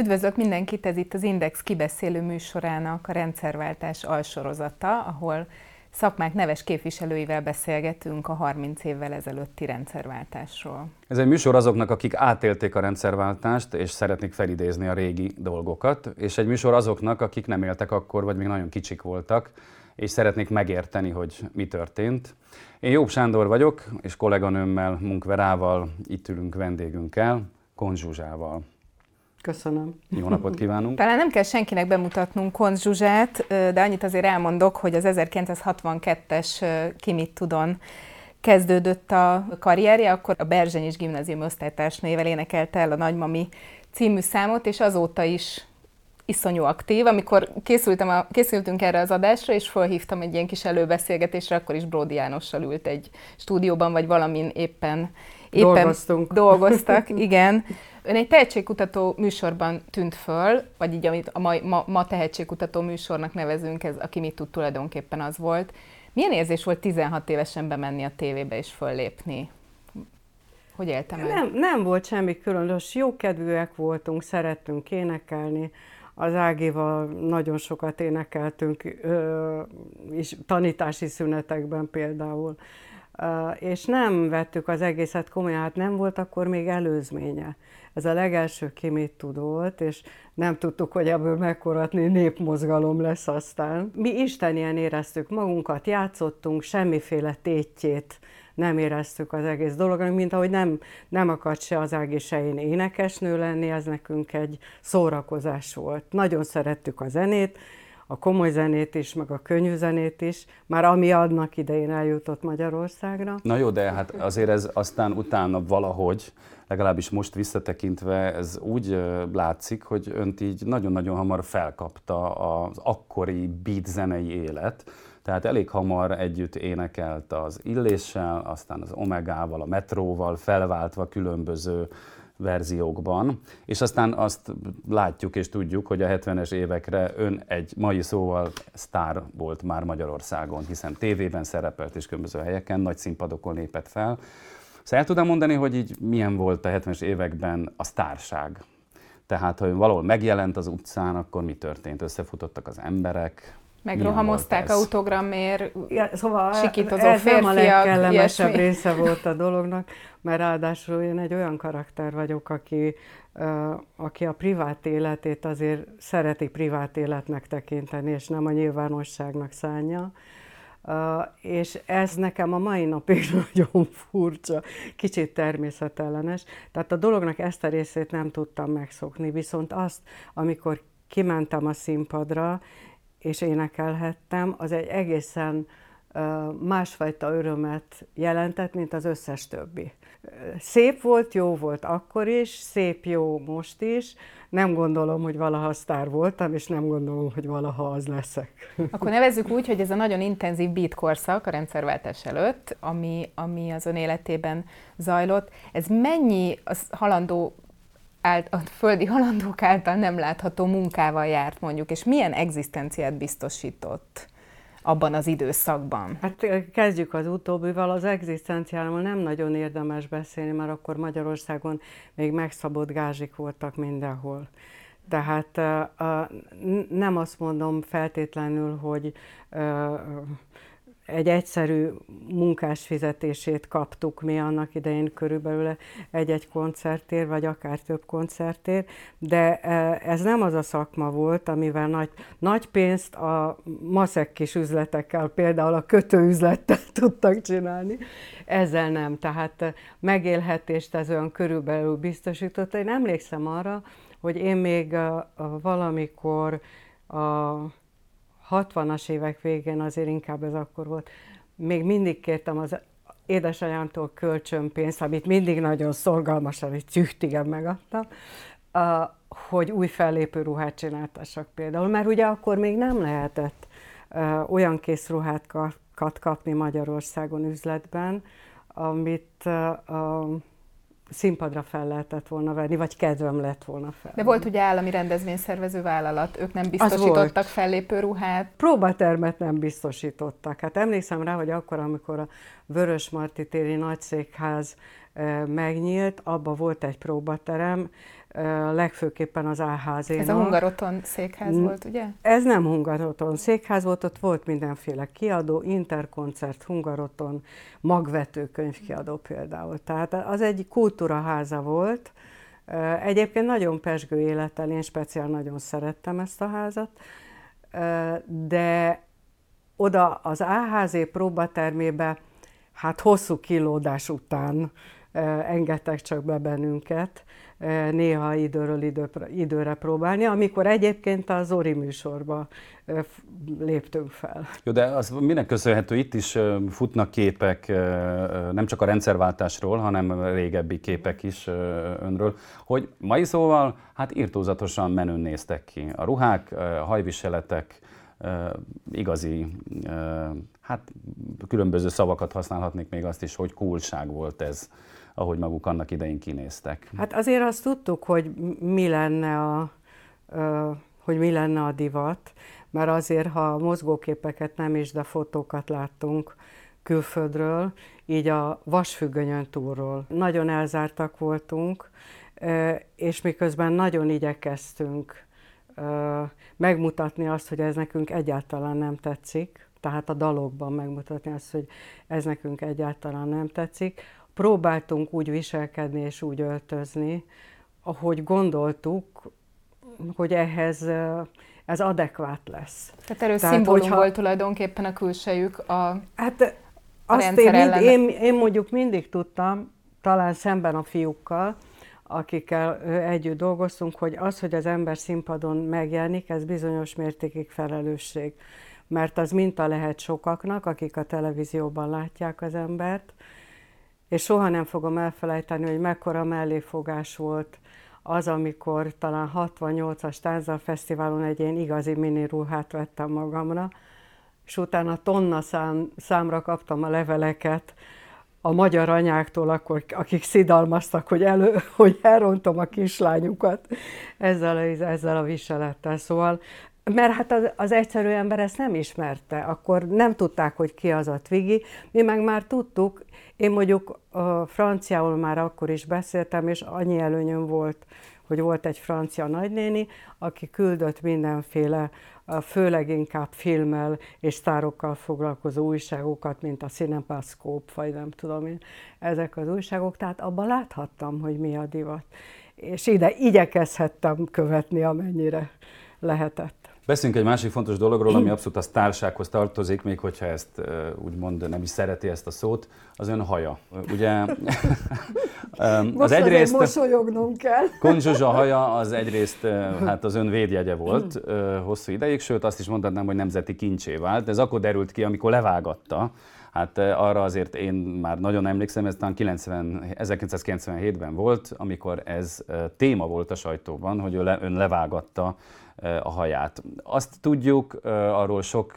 Üdvözlök mindenkit, ez itt az Index kibeszélő műsorának a rendszerváltás alsorozata, ahol szakmák neves képviselőivel beszélgetünk a 30 évvel ezelőtti rendszerváltásról. Ez egy műsor azoknak, akik átélték a rendszerváltást, és szeretnék felidézni a régi dolgokat, és egy műsor azoknak, akik nem éltek akkor, vagy még nagyon kicsik voltak, és szeretnék megérteni, hogy mi történt. Én Jobb Sándor vagyok, és kolléganőmmel, Munkverával itt ülünk vendégünkkel, Konzsuzsával. Köszönöm. Jó napot kívánunk! Talán nem kell senkinek bemutatnunk Konz Zsuzsát, de annyit azért elmondok, hogy az 1962-es Kimit Tudon kezdődött a karrierje, akkor a Berzsenyis gimnázium osztálytársnőjével énekelte el a Nagymami című számot, és azóta is iszonyú aktív. Amikor készültem a, készültünk erre az adásra, és felhívtam egy ilyen kis előbeszélgetésre, akkor is Bródi Jánossal ült egy stúdióban, vagy valamin éppen, éppen Dolgoztunk. dolgoztak. Igen. Ön egy tehetségkutató műsorban tűnt föl, vagy így, amit a ma, ma, ma tehetségkutató műsornak nevezünk, ez aki mit tud tulajdonképpen az volt. Milyen érzés volt 16 évesen bemenni a tévébe és föllépni? Hogy éltem el? Nem, nem volt semmi különös, jókedvűek voltunk, szerettünk énekelni, az Ágival nagyon sokat énekeltünk, és tanítási szünetekben például. És nem vettük az egészet komolyan, hát nem volt akkor még előzménye. Ez a legelső tud volt, és nem tudtuk, hogy ebből mekkoratni népmozgalom lesz aztán. Mi istenien éreztük magunkat, játszottunk, semmiféle tétjét nem éreztük az egész dolognak, mint ahogy nem, nem akart se az Ági se én énekesnő lenni, ez nekünk egy szórakozás volt. Nagyon szerettük a zenét, a komoly zenét is, meg a könnyű zenét is, már ami adnak idején eljutott Magyarországra. Na jó, de hát azért ez aztán utána valahogy, legalábbis most visszatekintve, ez úgy látszik, hogy önt így nagyon-nagyon hamar felkapta az akkori beat zenei élet, tehát elég hamar együtt énekelt az Illéssel, aztán az Omegával, a Metróval, felváltva különböző verziókban, és aztán azt látjuk és tudjuk, hogy a 70-es évekre ön egy mai szóval sztár volt már Magyarországon, hiszen tévében szerepelt és különböző helyeken, nagy színpadokon lépett fel. Szóval el tudom mondani, hogy így milyen volt a 70-es években a sztárság? Tehát, ha ön valahol megjelent az utcán, akkor mi történt? Összefutottak az emberek? Megrohamozták autogramért, ja, szóval sikítozó ez férfiak, nem a legkellemesebb ilyesmi. része volt a dolognak, mert ráadásul én egy olyan karakter vagyok, aki, aki a privát életét azért szereti privát életnek tekinteni, és nem a nyilvánosságnak szánja. Uh, és ez nekem a mai napig nagyon furcsa, kicsit természetellenes. Tehát a dolognak ezt a részét nem tudtam megszokni, viszont azt, amikor kimentem a színpadra, és énekelhettem, az egy egészen másfajta örömet jelentett, mint az összes többi. Szép volt, jó volt akkor is, szép jó most is. Nem gondolom, hogy valaha sztár voltam, és nem gondolom, hogy valaha az leszek. Akkor nevezzük úgy, hogy ez a nagyon intenzív beat korszak a rendszerváltás előtt, ami, ami az ön életében zajlott, ez mennyi az halandó ált, a földi halandók által nem látható munkával járt mondjuk, és milyen egzisztenciát biztosított abban az időszakban? Hát kezdjük az utóbbival, az egzisztenciáról nem nagyon érdemes beszélni, mert akkor Magyarországon még megszabott gázsik voltak mindenhol. Tehát nem azt mondom feltétlenül, hogy egy egyszerű munkás fizetését kaptuk mi annak idején körülbelül egy-egy koncertér, vagy akár több koncertér, de e, ez nem az a szakma volt, amivel nagy, nagy pénzt a maszek kis üzletekkel, például a kötőüzlettel tudtak csinálni. Ezzel nem, tehát megélhetést ez olyan körülbelül biztosította. Én emlékszem arra, hogy én még valamikor a 60-as évek végén azért inkább ez akkor volt. Még mindig kértem az édesanyámtól kölcsönpénzt, amit mindig nagyon szorgalmasan, egy cüchtigen megadtam, hogy új fellépő ruhát csináltassak például, mert ugye akkor még nem lehetett olyan készruhákat kapni Magyarországon üzletben, amit színpadra fel lehetett volna venni, vagy kedvem lett volna fel. De volt ugye állami rendezvényszervező vállalat, ők nem biztosítottak fellépő ruhát? Próbatermet nem biztosítottak. Hát emlékszem rá, hogy akkor, amikor a Vörös Marti téri nagyszékház megnyílt, abba volt egy próbaterem, legfőképpen az áházénak. Ez a Hungaroton székház volt, ugye? Ez nem Hungaroton székház volt, ott volt mindenféle kiadó, interkoncert, Hungaroton, magvető könyvkiadó például. Tehát az egy kultúraháza volt. Egyébként nagyon pesgő élettel, én speciál nagyon szerettem ezt a házat, de oda az AHZ próbatermébe, hát hosszú kilódás után engedtek csak be bennünket, néha időről időre, próbálni, amikor egyébként az Zori műsorba léptünk fel. Jó, de az minek köszönhető? Itt is futnak képek, nem csak a rendszerváltásról, hanem régebbi képek is önről, hogy mai szóval, hát írtózatosan menőn néztek ki. A ruhák, a hajviseletek, igazi, hát különböző szavakat használhatnék még azt is, hogy coolság volt ez ahogy maguk annak idején kinéztek. Hát azért azt tudtuk, hogy mi lenne a, hogy mi lenne a divat, mert azért, ha mozgóképeket nem is, de fotókat láttunk külföldről, így a vasfüggönyön túlról. Nagyon elzártak voltunk, és miközben nagyon igyekeztünk megmutatni azt, hogy ez nekünk egyáltalán nem tetszik, tehát a dalokban megmutatni azt, hogy ez nekünk egyáltalán nem tetszik, próbáltunk úgy viselkedni és úgy öltözni, ahogy gondoltuk, hogy ehhez ez adekvát lesz. Tehát erről Tehát, szimbólum hogyha, volt tulajdonképpen a külsejük a, hát, a azt én, mind, én, én mondjuk mindig tudtam, talán szemben a fiúkkal, akikkel együtt dolgoztunk, hogy az, hogy az ember színpadon megjelenik, ez bizonyos mértékig felelősség. Mert az minta lehet sokaknak, akik a televízióban látják az embert, és soha nem fogom elfelejteni, hogy mekkora melléfogás volt az, amikor talán 68-as Tánzal Fesztiválon egy ilyen igazi mini ruhát vettem magamra, és utána tonna szám, számra kaptam a leveleket a magyar anyáktól, akkor, akik szidalmaztak, hogy, elő, hogy elrontom a kislányukat ezzel a, ezzel a viselettel. Szóval mert hát az, az egyszerű ember ezt nem ismerte, akkor nem tudták, hogy ki az a Twiggy, mi meg már tudtuk, én mondjuk a franciául már akkor is beszéltem, és annyi előnyöm volt, hogy volt egy francia nagynéni, aki küldött mindenféle, főleg inkább filmmel és sztárokkal foglalkozó újságokat, mint a Cinepascope, vagy nem tudom én, ezek az újságok, tehát abban láthattam, hogy mi a divat. És ide igyekezhettem követni, amennyire lehetett. Beszéljünk egy másik fontos dologról, ami abszolút a sztársághoz tartozik, még hogyha ezt úgymond nem is szereti ezt a szót, az ön haja. Ugye az egyrészt... mosolyognom kell. Konzsuzsa haja az egyrészt hát az ön védjegye volt hosszú ideig, sőt azt is mondhatnám, hogy nemzeti kincsé vált. Ez akkor derült ki, amikor levágatta. Hát arra azért én már nagyon emlékszem, ez talán 90, 1997-ben volt, amikor ez téma volt a sajtóban, hogy ön levágatta a haját. Azt tudjuk, arról sok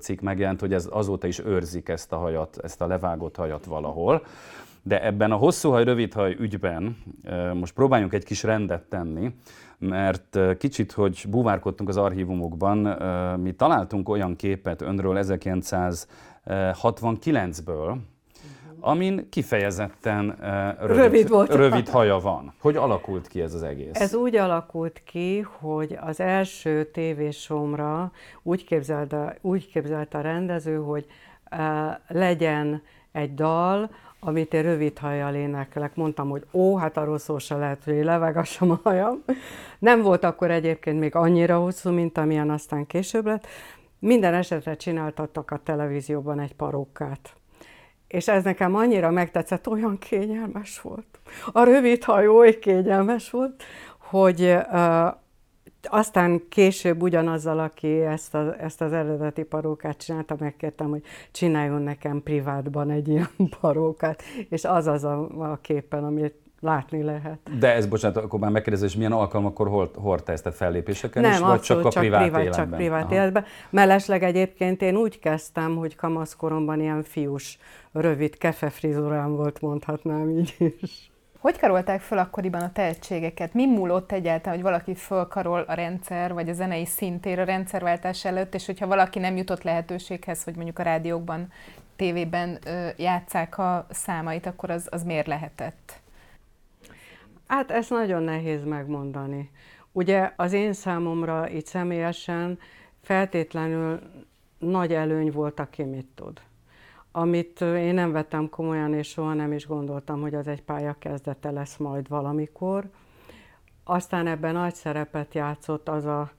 cikk megjelent, hogy ez azóta is őrzik ezt a hajat, ezt a levágott hajat valahol. De ebben a hosszú haj, rövid haj ügyben most próbáljunk egy kis rendet tenni, mert kicsit, hogy búvárkodtunk az archívumokban, mi találtunk olyan képet önről 1969-ből, amin kifejezetten uh, rövid, rövid, volt rövid haja van. Hogy alakult ki ez az egész? Ez úgy alakult ki, hogy az első tévésomra úgy képzelte, úgy képzelte a rendező, hogy uh, legyen egy dal, amit én rövid hajjal énekelek. Mondtam, hogy ó, hát arról szó se lehet, hogy levegassam a hajam. Nem volt akkor egyébként még annyira hosszú, mint amilyen aztán később lett. Minden esetre csináltattak a televízióban egy parókát és ez nekem annyira megtetszett, olyan kényelmes volt. A rövid hajó oly kényelmes volt, hogy uh, aztán később ugyanazzal, aki ezt, a, ezt az eredeti parókát csinálta, megkértem, hogy csináljon nekem privátban egy ilyen parókát, és az az a, a képen, amit látni lehet. De ez, bocsánat, akkor már megkérdezem, hogy milyen alkalmakkor hordta ezt a fellépéseken Nem, is, vagy csak a csak privát, privát életben? Csak privát Aha. életben. Mellesleg egyébként én úgy kezdtem, hogy kamaszkoromban ilyen fiús, rövid kefefrizurám volt, mondhatnám így is. Hogy karolták föl akkoriban a tehetségeket? Mi múlott egyáltalán, hogy valaki fölkarol a rendszer, vagy a zenei szintér a rendszerváltás előtt, és hogyha valaki nem jutott lehetőséghez, hogy mondjuk a rádiókban, tévében ö, játszák a számait, akkor az, az miért lehetett? Hát ez nagyon nehéz megmondani. Ugye az én számomra itt személyesen feltétlenül nagy előny volt, aki mit tud. Amit én nem vettem komolyan, és soha nem is gondoltam, hogy az egy pálya kezdete lesz majd valamikor. Aztán ebben nagy szerepet játszott az a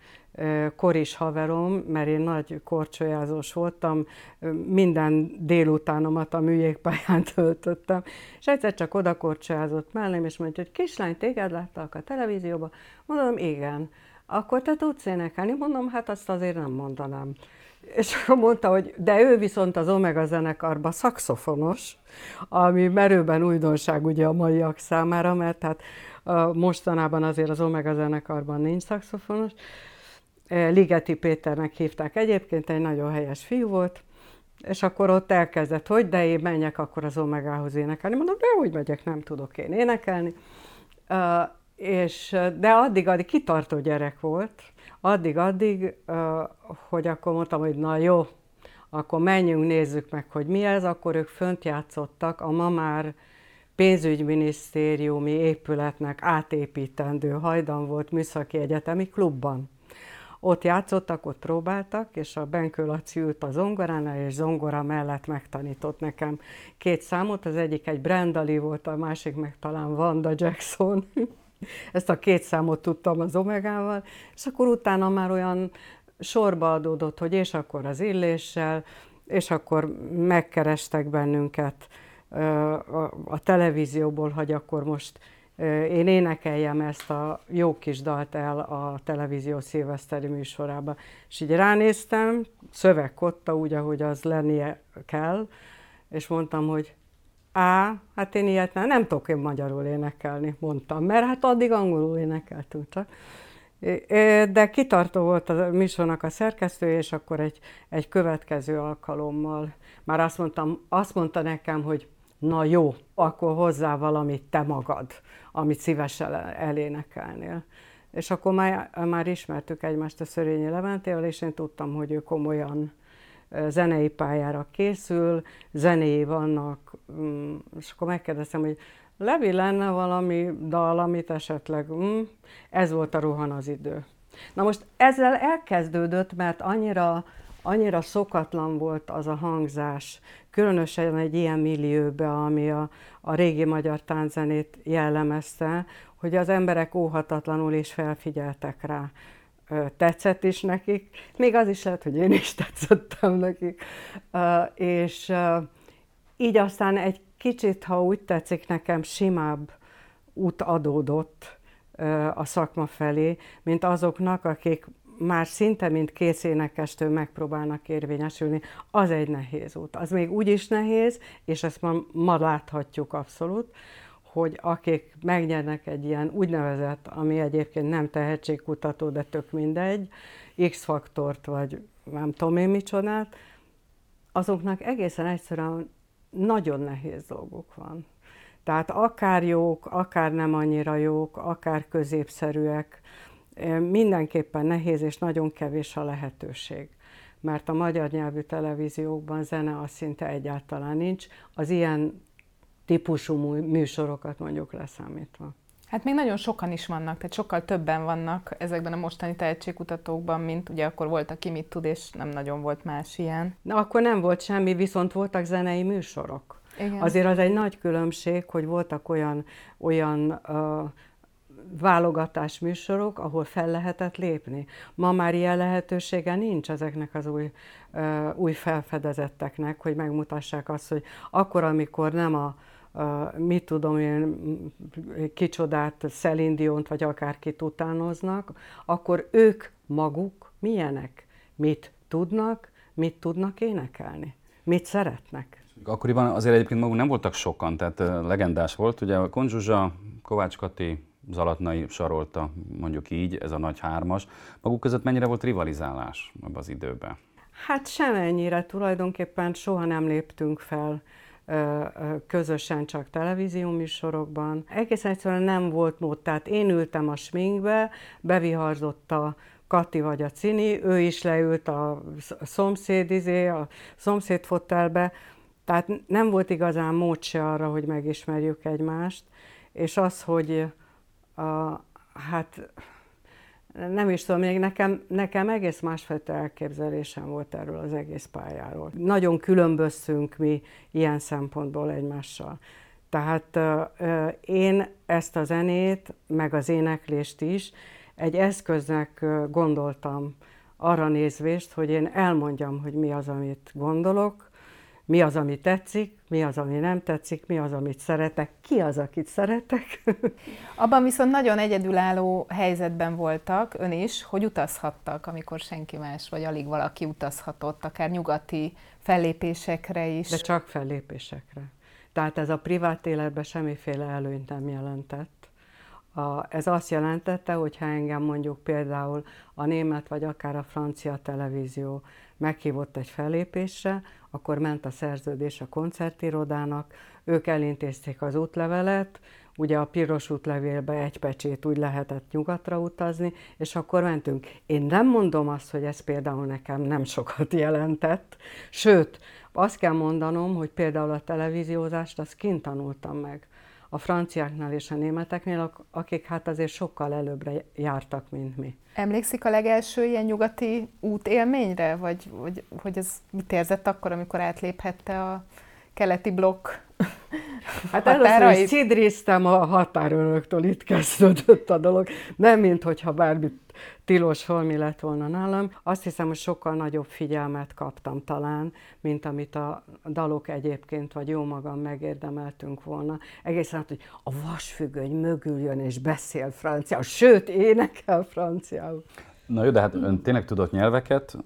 koris haverom, mert én nagy korcsolyázós voltam, minden délutánomat a műjégpályán töltöttem, és egyszer csak oda korcsolyázott mellém, és mondta, hogy kislány, téged láttak a televízióban? Mondom, igen. Akkor te tudsz énekelni? Mondom, hát azt azért nem mondanám. És akkor mondta, hogy de ő viszont az Omega zenekarban szakszofonos, ami merőben újdonság ugye a maiak számára, mert hát mostanában azért az Omega zenekarban nincs szakszofonos, Ligeti Péternek hívták egyébként, egy nagyon helyes fiú volt, és akkor ott elkezdett, hogy de én menjek akkor az Omegához énekelni. Mondom, de úgy megyek, nem tudok én énekelni. Uh, és, de addig-addig kitartó gyerek volt, addig-addig, uh, hogy akkor mondtam, hogy na jó, akkor menjünk, nézzük meg, hogy mi ez, akkor ők fönt játszottak, a ma már pénzügyminisztériumi épületnek átépítendő hajdan volt műszaki egyetemi klubban. Ott játszottak, ott próbáltak, és a Benkő Laci ült a zongoránál, és zongora mellett megtanított nekem két számot, az egyik egy Brandali volt, a másik meg talán Vanda Jackson. Ezt a két számot tudtam az Omegával, és akkor utána már olyan sorba adódott, hogy és akkor az illéssel, és akkor megkerestek bennünket a televízióból, hogy akkor most én énekeljem ezt a jó kis dalt el a televízió szilveszteri műsorába. És így ránéztem, szövegkotta úgy, ahogy az lennie kell, és mondtam, hogy á, hát én ilyet nem, nem tudok én magyarul énekelni, mondtam, mert hát addig angolul énekeltünk csak. De kitartó volt a műsornak a szerkesztő, és akkor egy, egy következő alkalommal már azt, mondtam, azt mondta nekem, hogy na jó, akkor hozzá valamit te magad, amit szívesen elénekelnél. És akkor már, már ismertük egymást a Szörényi Leventével, és én tudtam, hogy ő komolyan zenei pályára készül, zenéi vannak, mm, és akkor megkérdeztem, hogy Levi lenne valami dal, amit esetleg, mm, ez volt a rohan az idő. Na most ezzel elkezdődött, mert annyira, annyira szokatlan volt az a hangzás, különösen egy ilyen millióbe, ami a, a régi magyar tánczenét jellemezte, hogy az emberek óhatatlanul is felfigyeltek rá. Tetszett is nekik, még az is lehet, hogy én is tetszettem nekik. És így aztán egy kicsit, ha úgy tetszik, nekem simább út adódott a szakma felé, mint azoknak, akik már szinte mint kész énekestől megpróbálnak érvényesülni, az egy nehéz út. Az még úgy is nehéz, és ezt ma, ma láthatjuk abszolút, hogy akik megnyernek egy ilyen úgynevezett, ami egyébként nem tehetségkutató, de tök mindegy, X-faktort, vagy nem tudom én micsodát, azoknak egészen egyszerűen nagyon nehéz dolguk van. Tehát akár jók, akár nem annyira jók, akár középszerűek, mindenképpen nehéz és nagyon kevés a lehetőség. Mert a magyar nyelvű televíziókban zene az szinte egyáltalán nincs, az ilyen típusú műsorokat mondjuk leszámítva. Hát még nagyon sokan is vannak, tehát sokkal többen vannak ezekben a mostani tehetségkutatókban, mint ugye akkor volt, aki mit tud, és nem nagyon volt más ilyen. Na, akkor nem volt semmi, viszont voltak zenei műsorok. Igen. Azért az egy nagy különbség, hogy voltak olyan, olyan uh, válogatás műsorok, ahol fel lehetett lépni. Ma már ilyen lehetősége nincs ezeknek az új, új felfedezetteknek, hogy megmutassák azt, hogy akkor, amikor nem a mit tudom én, kicsodát, Szelindiont, vagy akárkit utánoznak, akkor ők maguk milyenek? Mit tudnak, mit tudnak énekelni? Mit szeretnek? Akkoriban azért egyébként maguk nem voltak sokan, tehát legendás volt. Ugye a Konzsuzsa, Kovács Kati, Zalatnai sarolta, mondjuk így, ez a nagy hármas. Maguk között mennyire volt rivalizálás abban az időben? Hát semennyire, tulajdonképpen soha nem léptünk fel közösen csak televízióműsorokban. Egész egyszerűen nem volt mód, tehát én ültem a sminkbe, beviharzott a Kati vagy a Cini, ő is leült a szomszéd izé, a szomszéd fotelbe, tehát nem volt igazán mód se arra, hogy megismerjük egymást, és az, hogy a, hát nem is tudom, még nekem, nekem egész másfajta elképzelésem volt erről az egész pályáról. Nagyon különböztünk mi ilyen szempontból egymással. Tehát uh, én ezt a zenét, meg az éneklést is egy eszköznek gondoltam arra nézvést, hogy én elmondjam, hogy mi az, amit gondolok, mi az, ami tetszik, mi az, ami nem tetszik, mi az, amit szeretek, ki az, akit szeretek. Abban viszont nagyon egyedülálló helyzetben voltak ön is, hogy utazhattak, amikor senki más, vagy alig valaki utazhatott, akár nyugati fellépésekre is. De csak fellépésekre. Tehát ez a privát életben semmiféle előnyt nem jelentett. A, ez azt jelentette, hogy ha engem mondjuk például a német vagy akár a francia televízió meghívott egy fellépésre, akkor ment a szerződés a koncertirodának, ők elintézték az útlevelet, ugye a piros útlevélbe egy pecsét úgy lehetett nyugatra utazni, és akkor mentünk. Én nem mondom azt, hogy ez például nekem nem sokat jelentett, sőt, azt kell mondanom, hogy például a televíziózást azt kint tanultam meg a franciáknál és a németeknél, akik hát azért sokkal előbbre jártak, mint mi. Emlékszik a legelső ilyen nyugati útélményre, vagy, vagy hogy ez mit érzett akkor, amikor átléphette a keleti blokk Hát először is szidriztem a határőröktől, itt kezdődött a dolog. Nem, mint hogyha bármit tilos holmi lett volna nálam. Azt hiszem, hogy sokkal nagyobb figyelmet kaptam talán, mint amit a dalok egyébként, vagy jó magam megérdemeltünk volna. Egészen hát, hogy a vasfüggöny mögül jön és beszél franciául, sőt, énekel franciául. Na jó, de hát ön tényleg tudott nyelveket,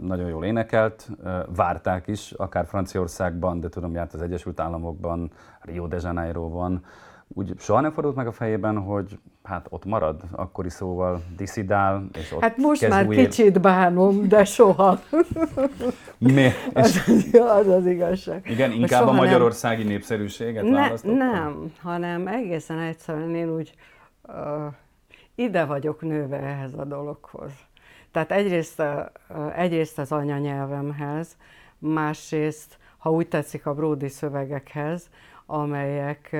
nagyon jól énekelt, várták is, akár Franciaországban, de tudom, járt az Egyesült Államokban, Rio de Janeiroban. Úgy soha nem fordult meg a fejében, hogy hát ott marad, akkori szóval diszidál, és ott Hát most már új kicsit bánom, de soha. Mi? Az, az az igazság. Igen, inkább a magyarországi nem... népszerűséget ne, Nem, hanem egészen egyszerűen én úgy uh, ide vagyok nőve ehhez a dologhoz. Tehát egyrészt, egyrészt az anyanyelvemhez, másrészt, ha úgy tetszik, a bródi szövegekhez, amelyek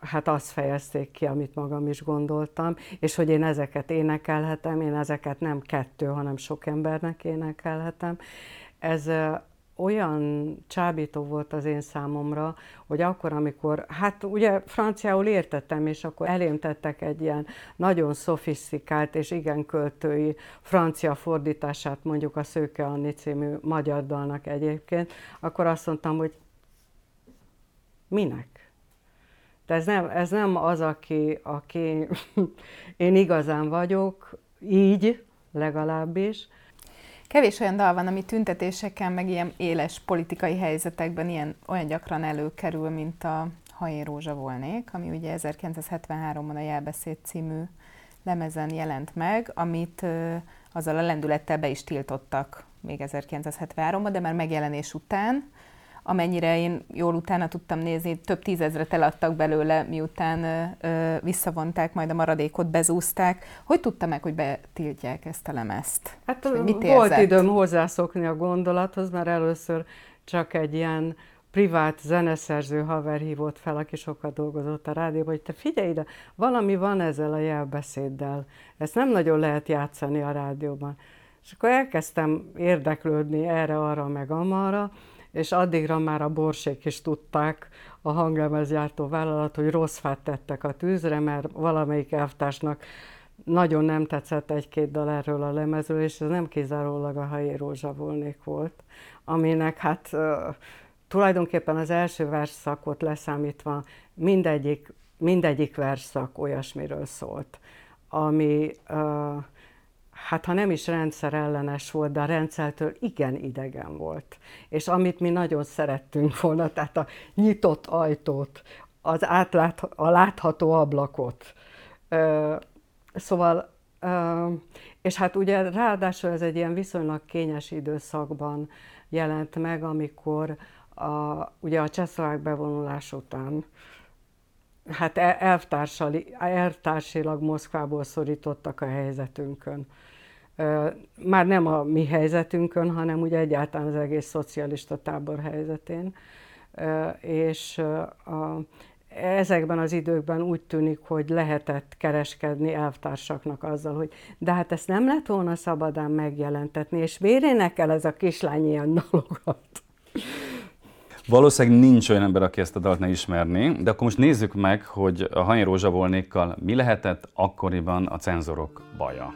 hát azt fejezték ki, amit magam is gondoltam, és hogy én ezeket énekelhetem, én ezeket nem kettő, hanem sok embernek énekelhetem. Ez olyan csábító volt az én számomra, hogy akkor, amikor, hát ugye franciául értettem, és akkor elém tettek egy ilyen nagyon szofisztikált és igen költői francia fordítását mondjuk a Szőke Anni című magyar dalnak egyébként, akkor azt mondtam, hogy minek? De ez nem, ez nem az, aki, aki én igazán vagyok, így legalábbis, Kevés olyan dal van, ami tüntetéseken, meg ilyen éles politikai helyzetekben ilyen, olyan gyakran előkerül, mint a Ha én rózsa volnék, ami ugye 1973-ban a Jelbeszéd című lemezen jelent meg, amit azzal a lendülettel be is tiltottak még 1973-ban, de már megjelenés után amennyire én jól utána tudtam nézni, több tízezret eladtak belőle, miután ö, ö, visszavonták, majd a maradékot bezúzták. Hogy tudta meg, hogy betiltják ezt a lemezt? Hát mit volt időm hozzászokni a gondolathoz, mert először csak egy ilyen privát zeneszerző haver hívott fel, aki sokat dolgozott a rádióban, hogy te figyelj ide, valami van ezzel a jelbeszéddel. Ezt nem nagyon lehet játszani a rádióban. És akkor elkezdtem érdeklődni erre, arra, meg amarra, és addigra már a borsék is tudták, a hanglemezgyártó vállalat, hogy rossz fát tettek a tűzre, mert valamelyik elvtársnak nagyon nem tetszett egy-két dal erről a lemezről, és ez nem kizárólag a Hajé Rózsa volnék volt, aminek hát tulajdonképpen az első versszakot leszámítva mindegyik, mindegyik versszak olyasmiről szólt, ami hát ha nem is rendszerellenes volt, de a rendszertől igen idegen volt. És amit mi nagyon szerettünk volna, tehát a nyitott ajtót, az átlát, a látható ablakot. Szóval, és hát ugye ráadásul ez egy ilyen viszonylag kényes időszakban jelent meg, amikor a, ugye a csehszlovák bevonulás után hát e, elvtársilag Moszkvából szorítottak a helyzetünkön már nem a mi helyzetünkön, hanem ugye egyáltalán az egész szocialista tábor helyzetén. És a, ezekben az időkben úgy tűnik, hogy lehetett kereskedni elvtársaknak azzal, hogy de hát ezt nem lett volna szabadán megjelentetni, és miért el ez a kislány ilyen dalogat? Valószínűleg nincs olyan ember, aki ezt a dalt ne ismerni, de akkor most nézzük meg, hogy a Hanyi Rózsa mi lehetett akkoriban a cenzorok baja.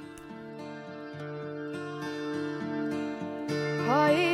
Ha én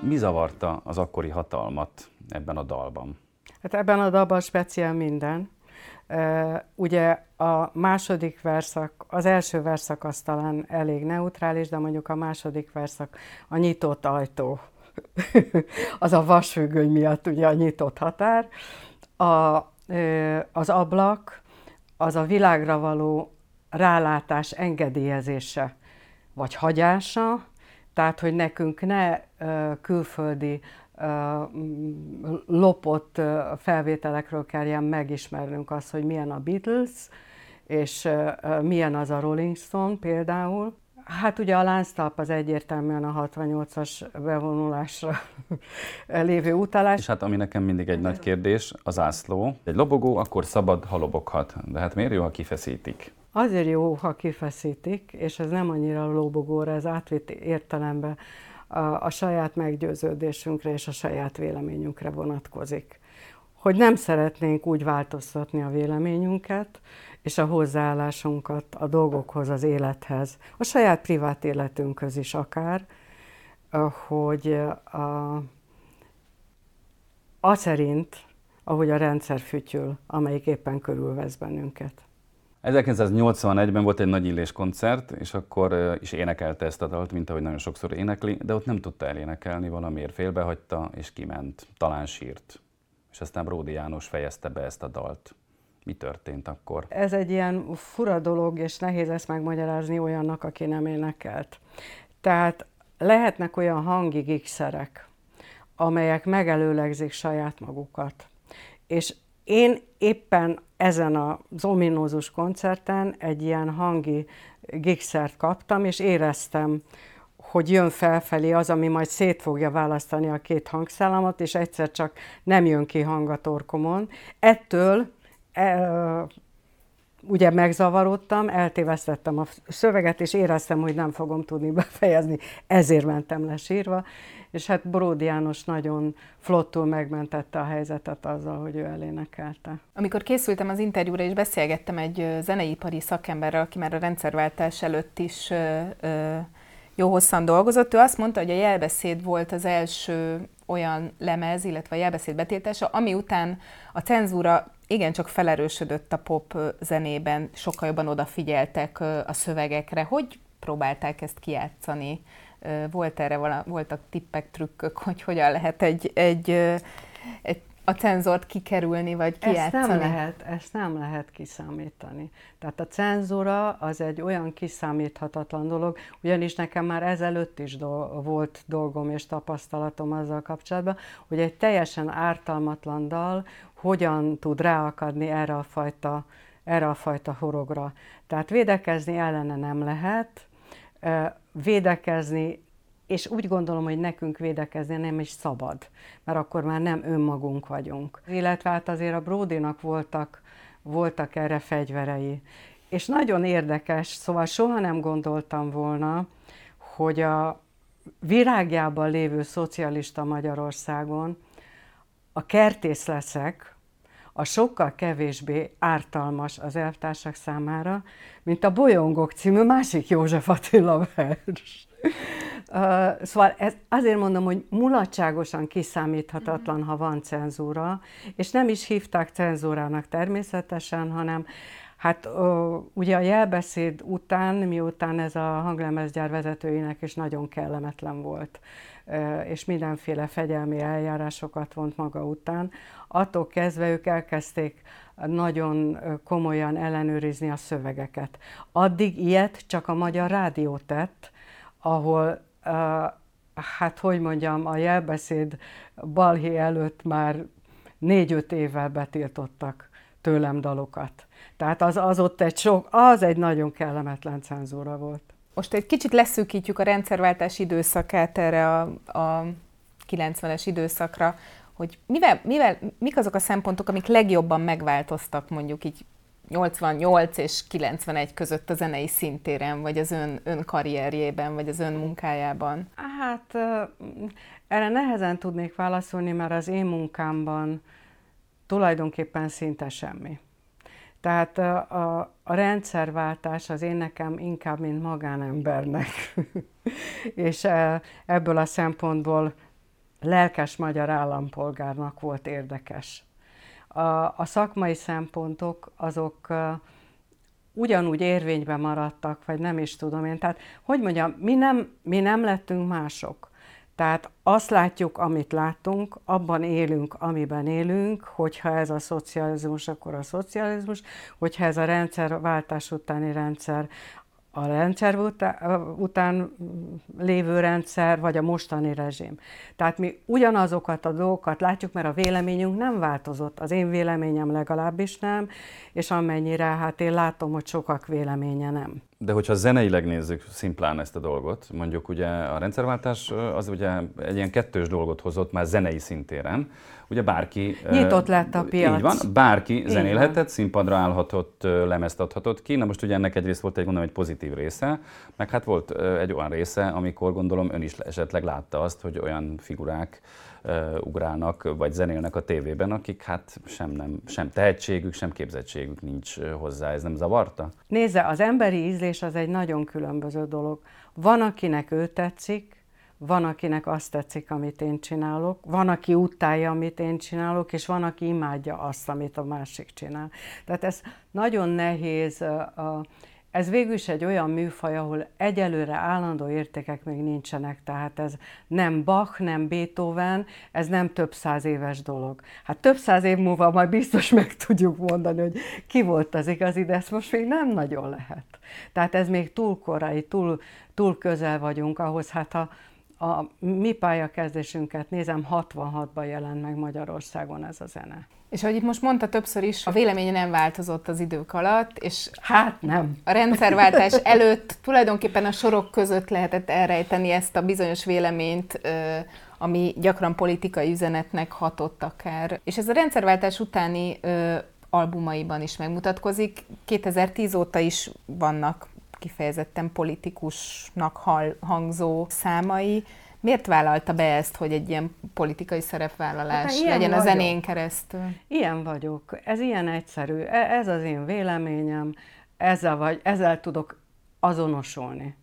mi zavarta az akkori hatalmat ebben a dalban? Hát ebben a dalban speciál minden. Ugye a második verszak, az első verszak az talán elég neutrális, de mondjuk a második verszak a nyitott ajtó, az a vasfüggöny miatt ugye a nyitott határ. A, az ablak, az a világra való rálátás engedélyezése vagy hagyása, tehát hogy nekünk ne külföldi lopott felvételekről kelljen megismernünk azt, hogy milyen a Beatles, és milyen az a Rolling Stone például. Hát ugye a lánctalp az egyértelműen a 68-as bevonulásra lévő utalás. És hát ami nekem mindig egy nagy kérdés, az ászló. Egy lobogó akkor szabad, ha loboghat. De hát miért jó, ha kifeszítik? Azért jó, ha kifeszítik, és ez nem annyira lóbogóra, ez átvitt értelemben a, a saját meggyőződésünkre és a saját véleményünkre vonatkozik. Hogy nem szeretnénk úgy változtatni a véleményünket, és a hozzáállásunkat a dolgokhoz, az élethez, a saját privát életünkhöz is akár, hogy a, a szerint, ahogy a rendszer fütyül, amelyik éppen körülvesz bennünket. 1981-ben volt egy nagy illés koncert, és akkor is énekelte ezt a dalt, mint ahogy nagyon sokszor énekli, de ott nem tudta elénekelni, valamiért félbehagyta, és kiment, talán sírt. És aztán Bródi János fejezte be ezt a dalt. Mi történt akkor? Ez egy ilyen fura dolog, és nehéz ezt megmagyarázni olyannak, aki nem énekelt. Tehát lehetnek olyan hangi gigszerek, amelyek megelőlegzik saját magukat. És én éppen ezen az ominózus koncerten egy ilyen hangi gigszert kaptam, és éreztem, hogy jön felfelé az, ami majd szét fogja választani a két hangszálamot, és egyszer csak nem jön ki hang a torkomon. Ettől e, ugye megzavarodtam, eltévesztettem a szöveget, és éreztem, hogy nem fogom tudni befejezni, ezért mentem le sírva, és hát Bródi János nagyon flottul megmentette a helyzetet azzal, hogy ő elénekelte. Amikor készültem az interjúra, és beszélgettem egy zeneipari szakemberrel, aki már a rendszerváltás előtt is jó hosszan dolgozott, ő azt mondta, hogy a jelbeszéd volt az első olyan lemez, illetve a jelbeszéd betiltása, ami után a cenzúra igencsak felerősödött a pop zenében, sokkal jobban odafigyeltek a szövegekre. Hogy próbálták ezt kijátszani? Volt erre vala, voltak tippek, trükkök, hogy hogyan lehet egy, egy, egy a cenzort kikerülni, vagy kijátszani? Ezt nem lehet, ezt nem lehet kiszámítani. Tehát a cenzura az egy olyan kiszámíthatatlan dolog, ugyanis nekem már ezelőtt is do- volt dolgom és tapasztalatom azzal kapcsolatban, hogy egy teljesen ártalmatlan dal hogyan tud ráakadni erre a fajta, erre a fajta horogra. Tehát védekezni ellene nem lehet, védekezni, és úgy gondolom, hogy nekünk védekezni nem is szabad, mert akkor már nem önmagunk vagyunk. Illetve hát azért a Bródinak voltak, voltak erre fegyverei. És nagyon érdekes, szóval soha nem gondoltam volna, hogy a virágjában lévő szocialista Magyarországon a kertész leszek, a sokkal kevésbé ártalmas az elvtársak számára, mint a Bolyongok című másik József Attila vers. Uh, szóval ez, azért mondom, hogy mulatságosan kiszámíthatatlan, ha van cenzúra, és nem is hívták cenzúrának természetesen, hanem Hát ugye a jelbeszéd után, miután ez a hanglemezgyár vezetőinek is nagyon kellemetlen volt, és mindenféle fegyelmi eljárásokat vont maga után, attól kezdve ők elkezdték nagyon komolyan ellenőrizni a szövegeket. Addig ilyet csak a Magyar Rádió tett, ahol hát hogy mondjam, a jelbeszéd balhé előtt már négy-öt évvel betiltottak tőlem dalokat. Tehát az, az ott egy sok, az egy nagyon kellemetlen cenzúra volt. Most egy kicsit leszűkítjük a rendszerváltás időszakát erre a, a 90-es időszakra, hogy mivel, mivel, mik azok a szempontok, amik legjobban megváltoztak mondjuk így 88 és 91 között a zenei szintéren, vagy az ön, ön karrierjében, vagy az ön munkájában? Hát erre nehezen tudnék válaszolni, mert az én munkámban tulajdonképpen szinte semmi. Tehát a, a, a rendszerváltás az én nekem inkább, mint magánembernek. és ebből a szempontból lelkes magyar állampolgárnak volt érdekes. A, a szakmai szempontok azok ugyanúgy érvényben maradtak, vagy nem is tudom én. Tehát, hogy mondjam, mi nem, mi nem lettünk mások. Tehát azt látjuk, amit látunk, abban élünk, amiben élünk, hogyha ez a szocializmus, akkor a szocializmus, hogyha ez a rendszerváltás utáni rendszer, a rendszer után lévő rendszer, vagy a mostani rezsim. Tehát mi ugyanazokat a dolgokat látjuk, mert a véleményünk nem változott. Az én véleményem legalábbis nem, és amennyire hát én látom, hogy sokak véleménye nem. De hogyha zeneileg nézzük szimplán ezt a dolgot, mondjuk ugye a rendszerváltás az ugye egy ilyen kettős dolgot hozott már zenei szintéren, ugye bárki... Nyitott lett a piac. Így van, bárki így zenélhetett, van. színpadra állhatott, lemezt adhatott ki. Na most ugye ennek egyrészt volt egy, mondom, egy pozitív része, meg hát volt egy olyan része, amikor gondolom ön is esetleg látta azt, hogy olyan figurák ugrálnak, vagy zenélnek a tévében, akik hát sem, nem, sem tehetségük, sem képzettségük nincs hozzá. Ez nem zavarta? Nézze, az emberi ízlés az egy nagyon különböző dolog. Van, akinek ő tetszik, van, akinek azt tetszik, amit én csinálok, van, aki utálja, amit én csinálok, és van, aki imádja azt, amit a másik csinál. Tehát ez nagyon nehéz, ez végül is egy olyan műfaj, ahol egyelőre állandó értékek még nincsenek, tehát ez nem Bach, nem Beethoven, ez nem több száz éves dolog. Hát több száz év múlva majd biztos meg tudjuk mondani, hogy ki volt az igazi, de ezt most még nem nagyon lehet. Tehát ez még túl korai, túl, túl közel vagyunk ahhoz, hát ha a mi pályakezdésünket nézem, 66-ban jelent meg Magyarországon ez a zene. És ahogy itt most mondta többször is, a véleménye nem változott az idők alatt, és hát nem. A rendszerváltás előtt tulajdonképpen a sorok között lehetett elrejteni ezt a bizonyos véleményt, ami gyakran politikai üzenetnek hatott akár. És ez a rendszerváltás utáni albumaiban is megmutatkozik. 2010 óta is vannak kifejezetten politikusnak hangzó számai. Miért vállalta be ezt, hogy egy ilyen politikai szerepvállalás hát, legyen vagyok. a zenén keresztül? Ilyen vagyok. Ez ilyen egyszerű. E, ez az én véleményem. Ezzel, vagy, ezzel tudok azonosulni.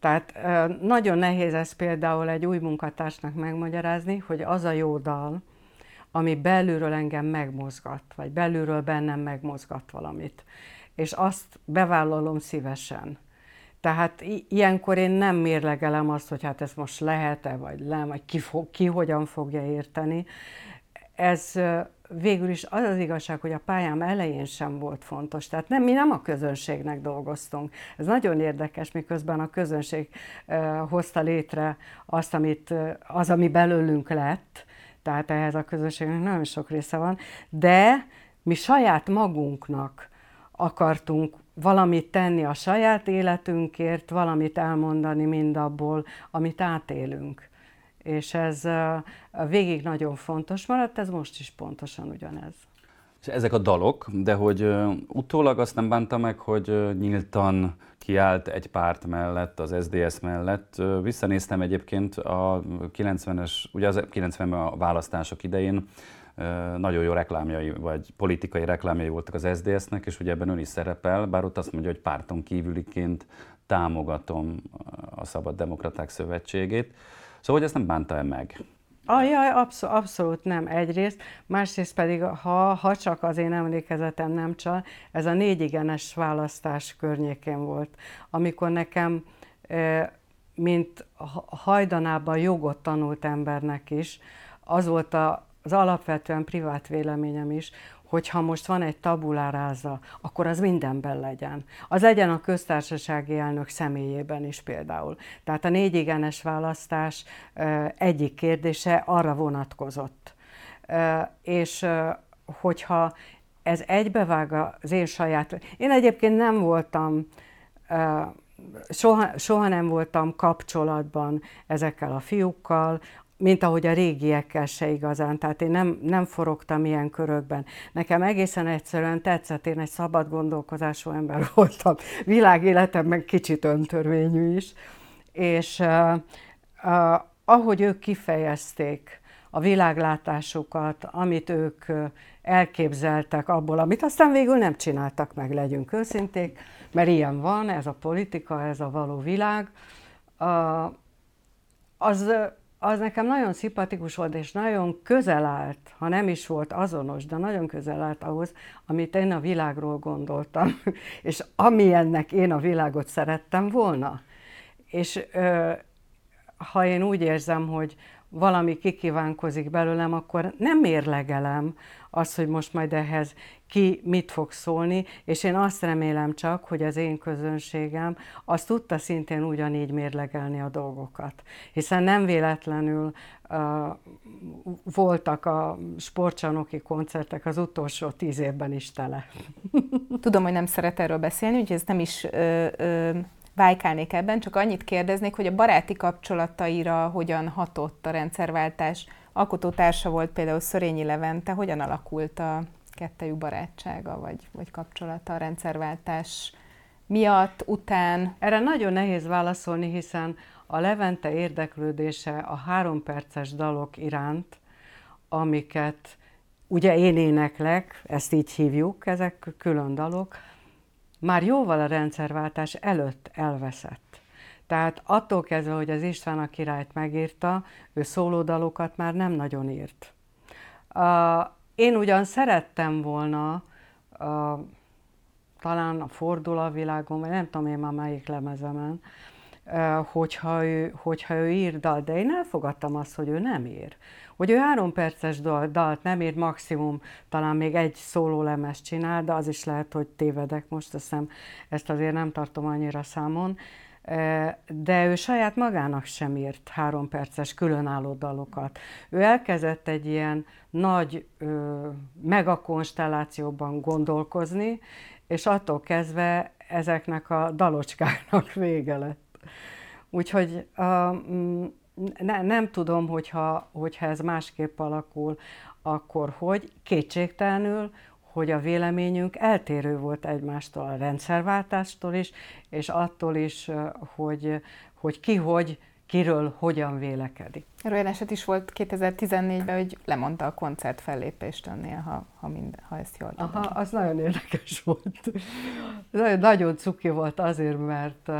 Tehát nagyon nehéz ezt például egy új munkatársnak megmagyarázni, hogy az a jó dal, ami belülről engem megmozgat, vagy belülről bennem megmozgat valamit és azt bevállalom szívesen. Tehát ilyenkor én nem mérlegelem azt, hogy hát ez most lehet-e, vagy nem, vagy ki, fog, ki hogyan fogja érteni. Ez végül is az az igazság, hogy a pályám elején sem volt fontos. Tehát nem, mi nem a közönségnek dolgoztunk. Ez nagyon érdekes, miközben a közönség hozta létre azt, amit, az, ami belőlünk lett, tehát ehhez a közönségnek nagyon sok része van, de mi saját magunknak akartunk valamit tenni a saját életünkért, valamit elmondani mindabból, amit átélünk. És ez végig nagyon fontos maradt, ez most is pontosan ugyanez. És ezek a dalok, de hogy utólag azt nem bánta meg, hogy nyíltan kiállt egy párt mellett, az SDS mellett. Visszanéztem egyébként a 90-es, ugye az 90-ben a választások idején, nagyon jó reklámjai, vagy politikai reklámjai voltak az SDS-nek, és ugye ebben ön is szerepel, bár ott azt mondja, hogy párton kívüliként támogatom a Szabad Demokraták Szövetségét. Szóval, hogy ezt nem bánta -e meg? Ajaj, abszol, abszolút nem egyrészt, másrészt pedig, ha, ha csak az én emlékezetem nem csal, ez a négy igenes választás környékén volt, amikor nekem, mint hajdanában jogot tanult embernek is, az volt a, az alapvetően privát véleményem is, hogyha most van egy tabuláráza, akkor az mindenben legyen. Az legyen a köztársasági elnök személyében is például. Tehát a négy igenes választás egyik kérdése arra vonatkozott. És hogyha ez egybevág az én saját... Én egyébként nem voltam soha, soha nem voltam kapcsolatban ezekkel a fiúkkal, mint ahogy a régiekkel se igazán, tehát én nem, nem forogtam ilyen körökben. Nekem egészen egyszerűen tetszett, én egy szabad gondolkozású ember voltam, világéletemben kicsit öntörvényű is, és uh, uh, ahogy ők kifejezték a világlátásukat, amit ők elképzeltek abból, amit aztán végül nem csináltak meg, legyünk őszinték, mert ilyen van, ez a politika, ez a való világ, uh, az az nekem nagyon szimpatikus volt, és nagyon közel állt, ha nem is volt azonos, de nagyon közel állt ahhoz, amit én a világról gondoltam, és amilyennek én a világot szerettem volna. És ha én úgy érzem, hogy valami kikívánkozik belőlem, akkor nem mérlegelem azt, hogy most majd ehhez ki mit fog szólni, és én azt remélem csak, hogy az én közönségem azt tudta szintén ugyanígy mérlegelni a dolgokat. Hiszen nem véletlenül uh, voltak a sportcsarnoki koncertek az utolsó tíz évben is tele. Tudom, hogy nem szeret erről beszélni, úgyhogy ez nem is ö, ö, vájkálnék ebben, csak annyit kérdeznék, hogy a baráti kapcsolataira hogyan hatott a rendszerváltás. Alkotótársa volt például Szörényi Levente, hogyan alakult a kettejük barátsága vagy, vagy kapcsolata a rendszerváltás miatt, után? Erre nagyon nehéz válaszolni, hiszen a Levente érdeklődése a három perces dalok iránt, amiket ugye én éneklek, ezt így hívjuk, ezek külön dalok, már jóval a rendszerváltás előtt elveszett. Tehát attól kezdve, hogy az István a királyt megírta, ő szólódalokat már nem nagyon írt. Én ugyan szerettem volna, talán a Fordul a világon, vagy nem tudom én már melyik lemezemen, hogyha ő, hogyha ő ír dal, de én elfogadtam azt, hogy ő nem ír. Hogy ő három perces dal, dalt nem ír, maximum talán még egy szólólemez csinál, de az is lehet, hogy tévedek most, azt hiszem, ezt azért nem tartom annyira számon. De ő saját magának sem írt három perces különálló dalokat. Ő elkezdett egy ilyen nagy ö, megakonstellációban gondolkozni, és attól kezdve ezeknek a dalocskáknak vége lett. Úgyhogy uh, ne, nem tudom, hogyha, hogyha ez másképp alakul, akkor hogy kétségtelenül, hogy a véleményünk eltérő volt egymástól a rendszerváltástól is, és attól is, hogy, hogy ki hogy, kiről hogyan vélekedik. Erről eset is volt 2014-ben, hogy lemondta a koncert fellépést önnél, ha, ha, minden, ha ezt jól tudom. Aha, az nagyon érdekes volt. Nagyon, nagyon cuki volt azért, mert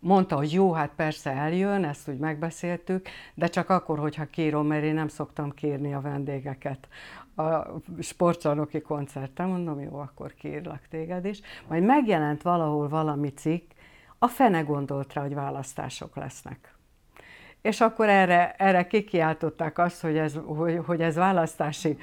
mondta, hogy jó, hát persze eljön, ezt úgy megbeszéltük, de csak akkor, hogyha kírom, mert én nem szoktam kérni a vendégeket a sportcsarnoki koncerten, mondom, jó, akkor kérlek téged is. Majd megjelent valahol valami cikk, a fene gondolt rá, hogy választások lesznek. És akkor erre, erre kikiáltották azt, hogy ez, hogy, hogy ez választási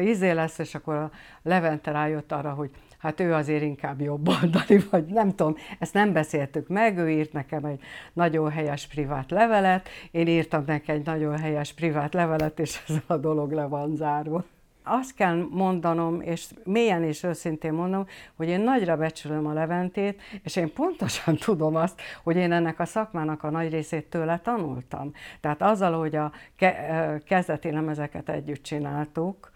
izé lesz, és akkor a Levente rájött arra, hogy hát ő azért inkább jobboldali, vagy nem tudom, ezt nem beszéltük meg, ő írt nekem egy nagyon helyes privát levelet, én írtam neki egy nagyon helyes privát levelet, és ez a dolog le van zárva. azt kell mondanom, és mélyen és őszintén mondom, hogy én nagyra becsülöm a Leventét, és én pontosan tudom azt, hogy én ennek a szakmának a nagy részét tőle tanultam. Tehát azzal, hogy a kezdeti lemezeket együtt csináltuk,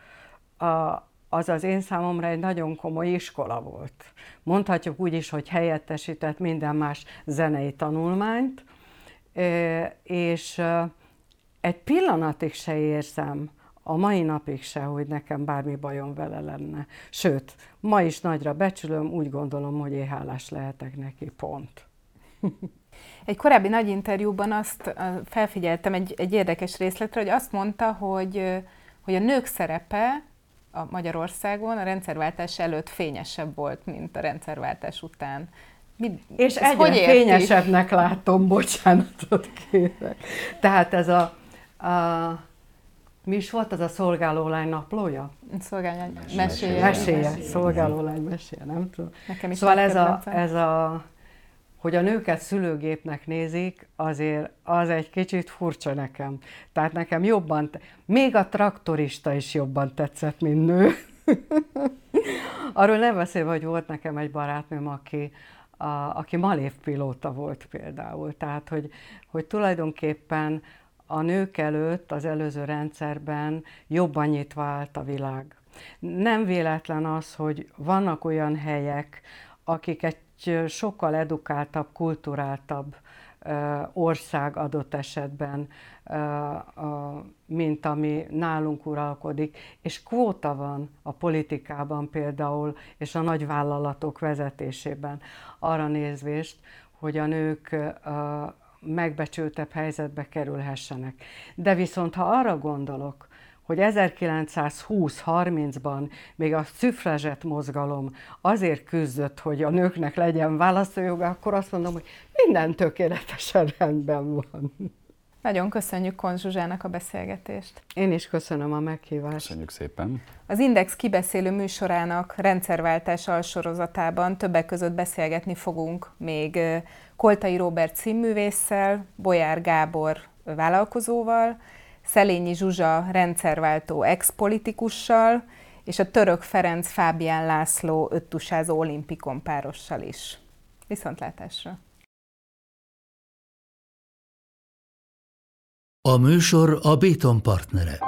a, az az én számomra egy nagyon komoly iskola volt. Mondhatjuk úgy is, hogy helyettesített minden más zenei tanulmányt, és egy pillanatig se érzem, a mai napig se, hogy nekem bármi bajom vele lenne. Sőt, ma is nagyra becsülöm, úgy gondolom, hogy én hálás lehetek neki, pont. Egy korábbi nagy interjúban azt felfigyeltem egy, egy érdekes részletre, hogy azt mondta, hogy, hogy a nők szerepe a Magyarországon a rendszerváltás előtt fényesebb volt, mint a rendszerváltás után. Mi, és egyre hogy fényesebbnek látom, bocsánatot kérek. Tehát ez a, a mi is volt az a szolgálólány naplója? Szolgálólány meséje. Meséje, szolgálólány meséje, nem tudom. Nekem is szóval ez a, ez a, hogy a nőket szülőgépnek nézik, azért az egy kicsit furcsa nekem. Tehát nekem jobban, még a traktorista is jobban tetszett, mint nő. Arról nem beszélve, hogy volt nekem egy barátnőm, aki, a, aki malévpilóta volt például. Tehát, hogy, hogy tulajdonképpen a nők előtt az előző rendszerben jobban nyitva állt a világ. Nem véletlen az, hogy vannak olyan helyek, akik egy sokkal edukáltabb, kulturáltabb ország adott esetben, mint ami nálunk uralkodik, és kvóta van a politikában például, és a nagyvállalatok vezetésében arra nézvést, hogy a nők megbecsültebb helyzetbe kerülhessenek. De viszont ha arra gondolok, hogy 1920-30-ban még a szüfrezset mozgalom azért küzdött, hogy a nőknek legyen választójoga, akkor azt mondom, hogy minden tökéletesen rendben van. Nagyon köszönjük Konz Zsuzsának a beszélgetést. Én is köszönöm a meghívást. Köszönjük szépen. Az Index kibeszélő műsorának rendszerváltás alsorozatában többek között beszélgetni fogunk még Koltai Robert színművésszel, Bolyár Gábor vállalkozóval, Szelényi Zsuzsa rendszerváltó ex-politikussal, és a török Ferenc Fábián László öttusázó olimpikon párossal is. Viszontlátásra! A műsor a Béton partnere.